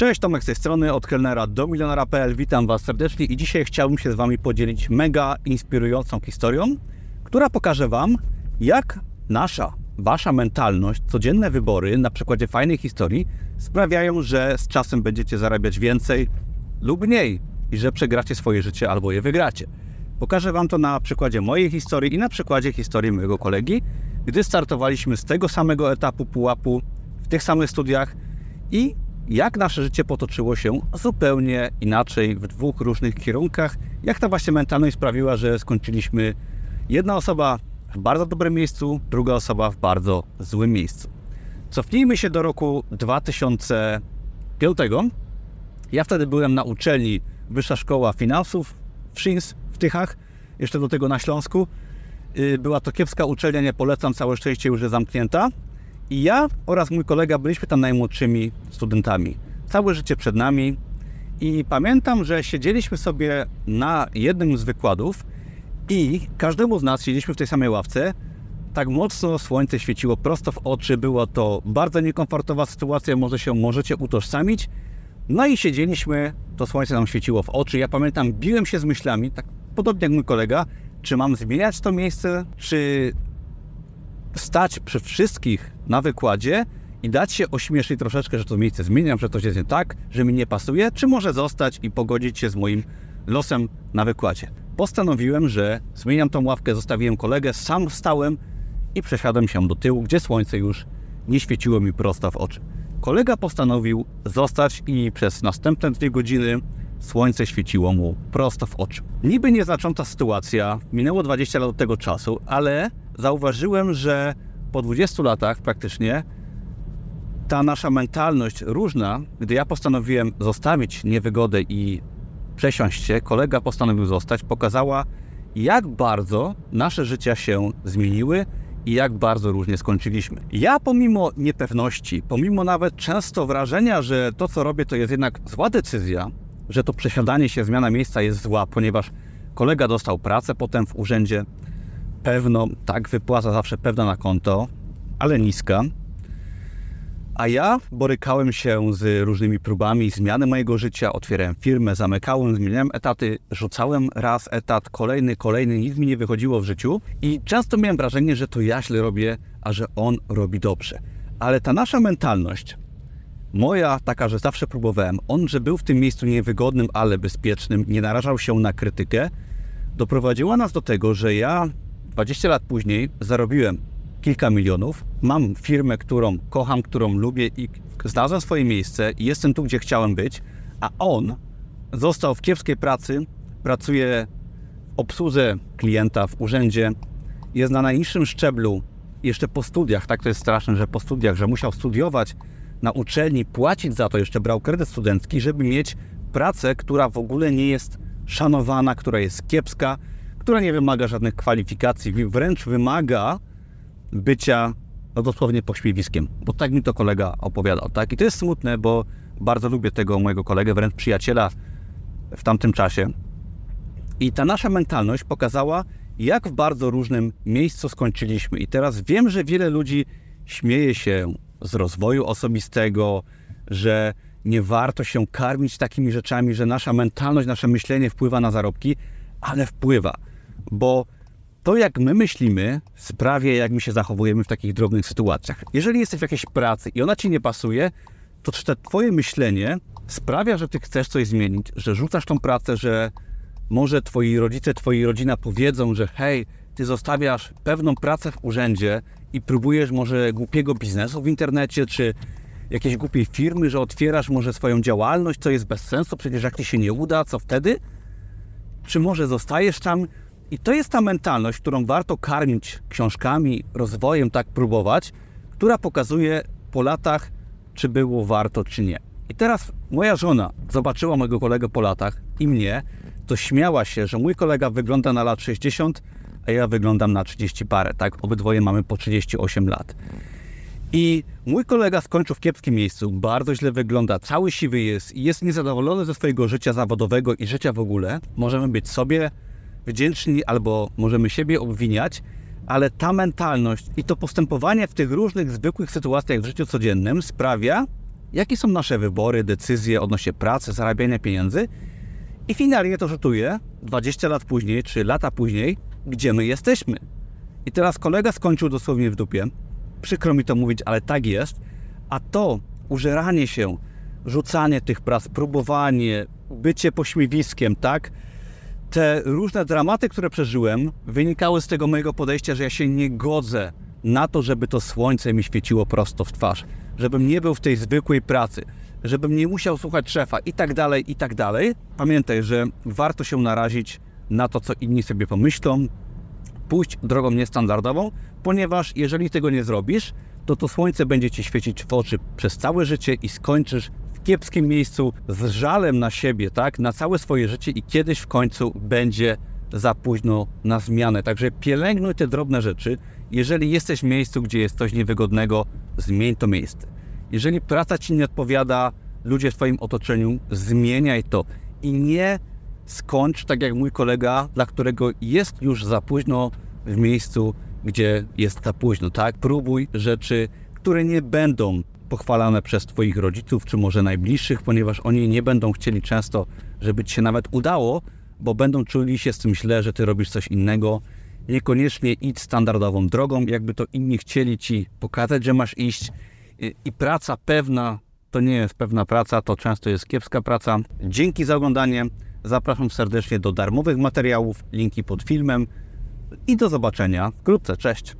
Cześć, Tomek z tej strony, od kelnera do milionera.pl. Witam Was serdecznie i dzisiaj chciałbym się z Wami podzielić mega inspirującą historią, która pokaże Wam, jak nasza, Wasza mentalność, codzienne wybory na przykładzie fajnej historii sprawiają, że z czasem będziecie zarabiać więcej lub mniej i że przegracie swoje życie albo je wygracie. Pokażę Wam to na przykładzie mojej historii i na przykładzie historii mojego kolegi, gdy startowaliśmy z tego samego etapu pułapu w tych samych studiach i jak nasze życie potoczyło się zupełnie inaczej w dwóch różnych kierunkach. Jak ta właśnie mentalność sprawiła, że skończyliśmy jedna osoba w bardzo dobrym miejscu, druga osoba w bardzo złym miejscu. Cofnijmy się do roku 2005. Ja wtedy byłem na uczelni Wyższa Szkoła Finansów w Szins w Tychach, jeszcze do tego na Śląsku. Y, była to kiepska uczelnia, nie polecam, całe szczęście już jest zamknięta. I ja oraz mój kolega byliśmy tam najmłodszymi studentami. Całe życie przed nami. I pamiętam, że siedzieliśmy sobie na jednym z wykładów i każdemu z nas siedzieliśmy w tej samej ławce. Tak mocno słońce świeciło prosto w oczy. Była to bardzo niekomfortowa sytuacja, może się możecie utożsamić. No i siedzieliśmy, to słońce nam świeciło w oczy. Ja pamiętam, biłem się z myślami, tak podobnie jak mój kolega, czy mam zmieniać to miejsce, czy stać przy wszystkich na wykładzie i dać się ośmieszyć troszeczkę, że to miejsce zmieniam, że to jest nie tak, że mi nie pasuje, czy może zostać i pogodzić się z moim losem na wykładzie. Postanowiłem, że zmieniam tą ławkę, zostawiłem kolegę, sam stałem i przesiadłem się do tyłu, gdzie słońce już nie świeciło mi prosto w oczy. Kolega postanowił zostać i przez następne dwie godziny słońce świeciło mu prosto w oczy. Niby nieznacząca sytuacja, minęło 20 lat od tego czasu, ale zauważyłem, że po 20 latach praktycznie ta nasza mentalność różna, gdy ja postanowiłem zostawić niewygodę i przesiąść się, kolega postanowił zostać, pokazała, jak bardzo nasze życia się zmieniły i jak bardzo różnie skończyliśmy. Ja pomimo niepewności, pomimo nawet często wrażenia, że to co robię to jest jednak zła decyzja, że to przesiadanie się, zmiana miejsca jest zła, ponieważ kolega dostał pracę potem w urzędzie, pewno, tak, wypłata zawsze pewna na konto, ale niska. A ja borykałem się z różnymi próbami zmiany mojego życia, otwierałem firmę, zamykałem, zmieniałem etaty, rzucałem raz etat, kolejny, kolejny, nic mi nie wychodziło w życiu i często miałem wrażenie, że to ja źle robię, a że on robi dobrze. Ale ta nasza mentalność, moja taka, że zawsze próbowałem, on, że był w tym miejscu niewygodnym, ale bezpiecznym, nie narażał się na krytykę, doprowadziła nas do tego, że ja 20 lat później zarobiłem kilka milionów, mam firmę, którą kocham, którą lubię i znalazłem swoje miejsce i jestem tu, gdzie chciałem być, a on został w kiepskiej pracy, pracuje w obsłudze klienta w urzędzie, jest na najniższym szczeblu, jeszcze po studiach, tak to jest straszne, że po studiach, że musiał studiować na uczelni, płacić za to, jeszcze brał kredyt studencki, żeby mieć pracę, która w ogóle nie jest szanowana, która jest kiepska, która nie wymaga żadnych kwalifikacji, wręcz wymaga bycia no dosłownie pośmiewiskiem, bo tak mi to kolega opowiadał, tak? I to jest smutne, bo bardzo lubię tego mojego kolegę, wręcz przyjaciela w tamtym czasie. I ta nasza mentalność pokazała, jak w bardzo różnym miejscu skończyliśmy. I teraz wiem, że wiele ludzi śmieje się z rozwoju osobistego, że nie warto się karmić takimi rzeczami, że nasza mentalność, nasze myślenie wpływa na zarobki, ale wpływa bo to, jak my myślimy, sprawia, jak my się zachowujemy w takich drobnych sytuacjach. Jeżeli jesteś w jakiejś pracy i ona ci nie pasuje, to czy to twoje myślenie sprawia, że ty chcesz coś zmienić, że rzucasz tą pracę, że może twoi rodzice, twoi rodzina powiedzą, że hej, ty zostawiasz pewną pracę w urzędzie i próbujesz może głupiego biznesu w internecie, czy jakiejś głupiej firmy, że otwierasz może swoją działalność, co jest bez sensu, przecież jak ci się nie uda, co wtedy? Czy może zostajesz tam i to jest ta mentalność, którą warto karmić książkami, rozwojem, tak próbować, która pokazuje po latach, czy było warto, czy nie. I teraz moja żona zobaczyła mojego kolegę po latach i mnie, to śmiała się, że mój kolega wygląda na lat 60, a ja wyglądam na 30 parę, tak? Obydwoje mamy po 38 lat. I mój kolega skończył w kiepskim miejscu, bardzo źle wygląda, cały siwy jest i jest niezadowolony ze swojego życia zawodowego i życia w ogóle. Możemy być sobie wdzięczni albo możemy siebie obwiniać, ale ta mentalność i to postępowanie w tych różnych zwykłych sytuacjach w życiu codziennym sprawia, jakie są nasze wybory, decyzje odnośnie pracy, zarabiania pieniędzy i finalnie to rzutuje 20 lat później, czy lata później, gdzie my jesteśmy. I teraz kolega skończył dosłownie w dupie. Przykro mi to mówić, ale tak jest. A to użeranie się, rzucanie tych prac, próbowanie, bycie pośmiewiskiem, tak? Te różne dramaty, które przeżyłem, wynikały z tego mojego podejścia, że ja się nie godzę na to, żeby to słońce mi świeciło prosto w twarz, żebym nie był w tej zwykłej pracy, żebym nie musiał słuchać szefa i tak dalej, i tak dalej. Pamiętaj, że warto się narazić na to, co inni sobie pomyślą, pójść drogą niestandardową, ponieważ jeżeli tego nie zrobisz, to to słońce będzie ci świecić w oczy przez całe życie i skończysz w kiepskim miejscu z żalem na siebie, tak, na całe swoje życie i kiedyś w końcu będzie za późno na zmianę. Także pielęgnuj te drobne rzeczy. Jeżeli jesteś w miejscu, gdzie jest coś niewygodnego, zmień to miejsce. Jeżeli praca ci nie odpowiada, ludzie w twoim otoczeniu, zmieniaj to i nie skończ tak jak mój kolega, dla którego jest już za późno w miejscu, gdzie jest za późno, tak? Próbuj rzeczy, które nie będą pochwalane przez Twoich rodziców, czy może najbliższych, ponieważ oni nie będą chcieli często, żeby Ci się nawet udało, bo będą czuli się z tym źle, że Ty robisz coś innego. Niekoniecznie idź standardową drogą, jakby to inni chcieli Ci pokazać, że masz iść. I- I praca pewna to nie jest pewna praca, to często jest kiepska praca. Dzięki za oglądanie. Zapraszam serdecznie do darmowych materiałów, linki pod filmem i do zobaczenia wkrótce. Cześć!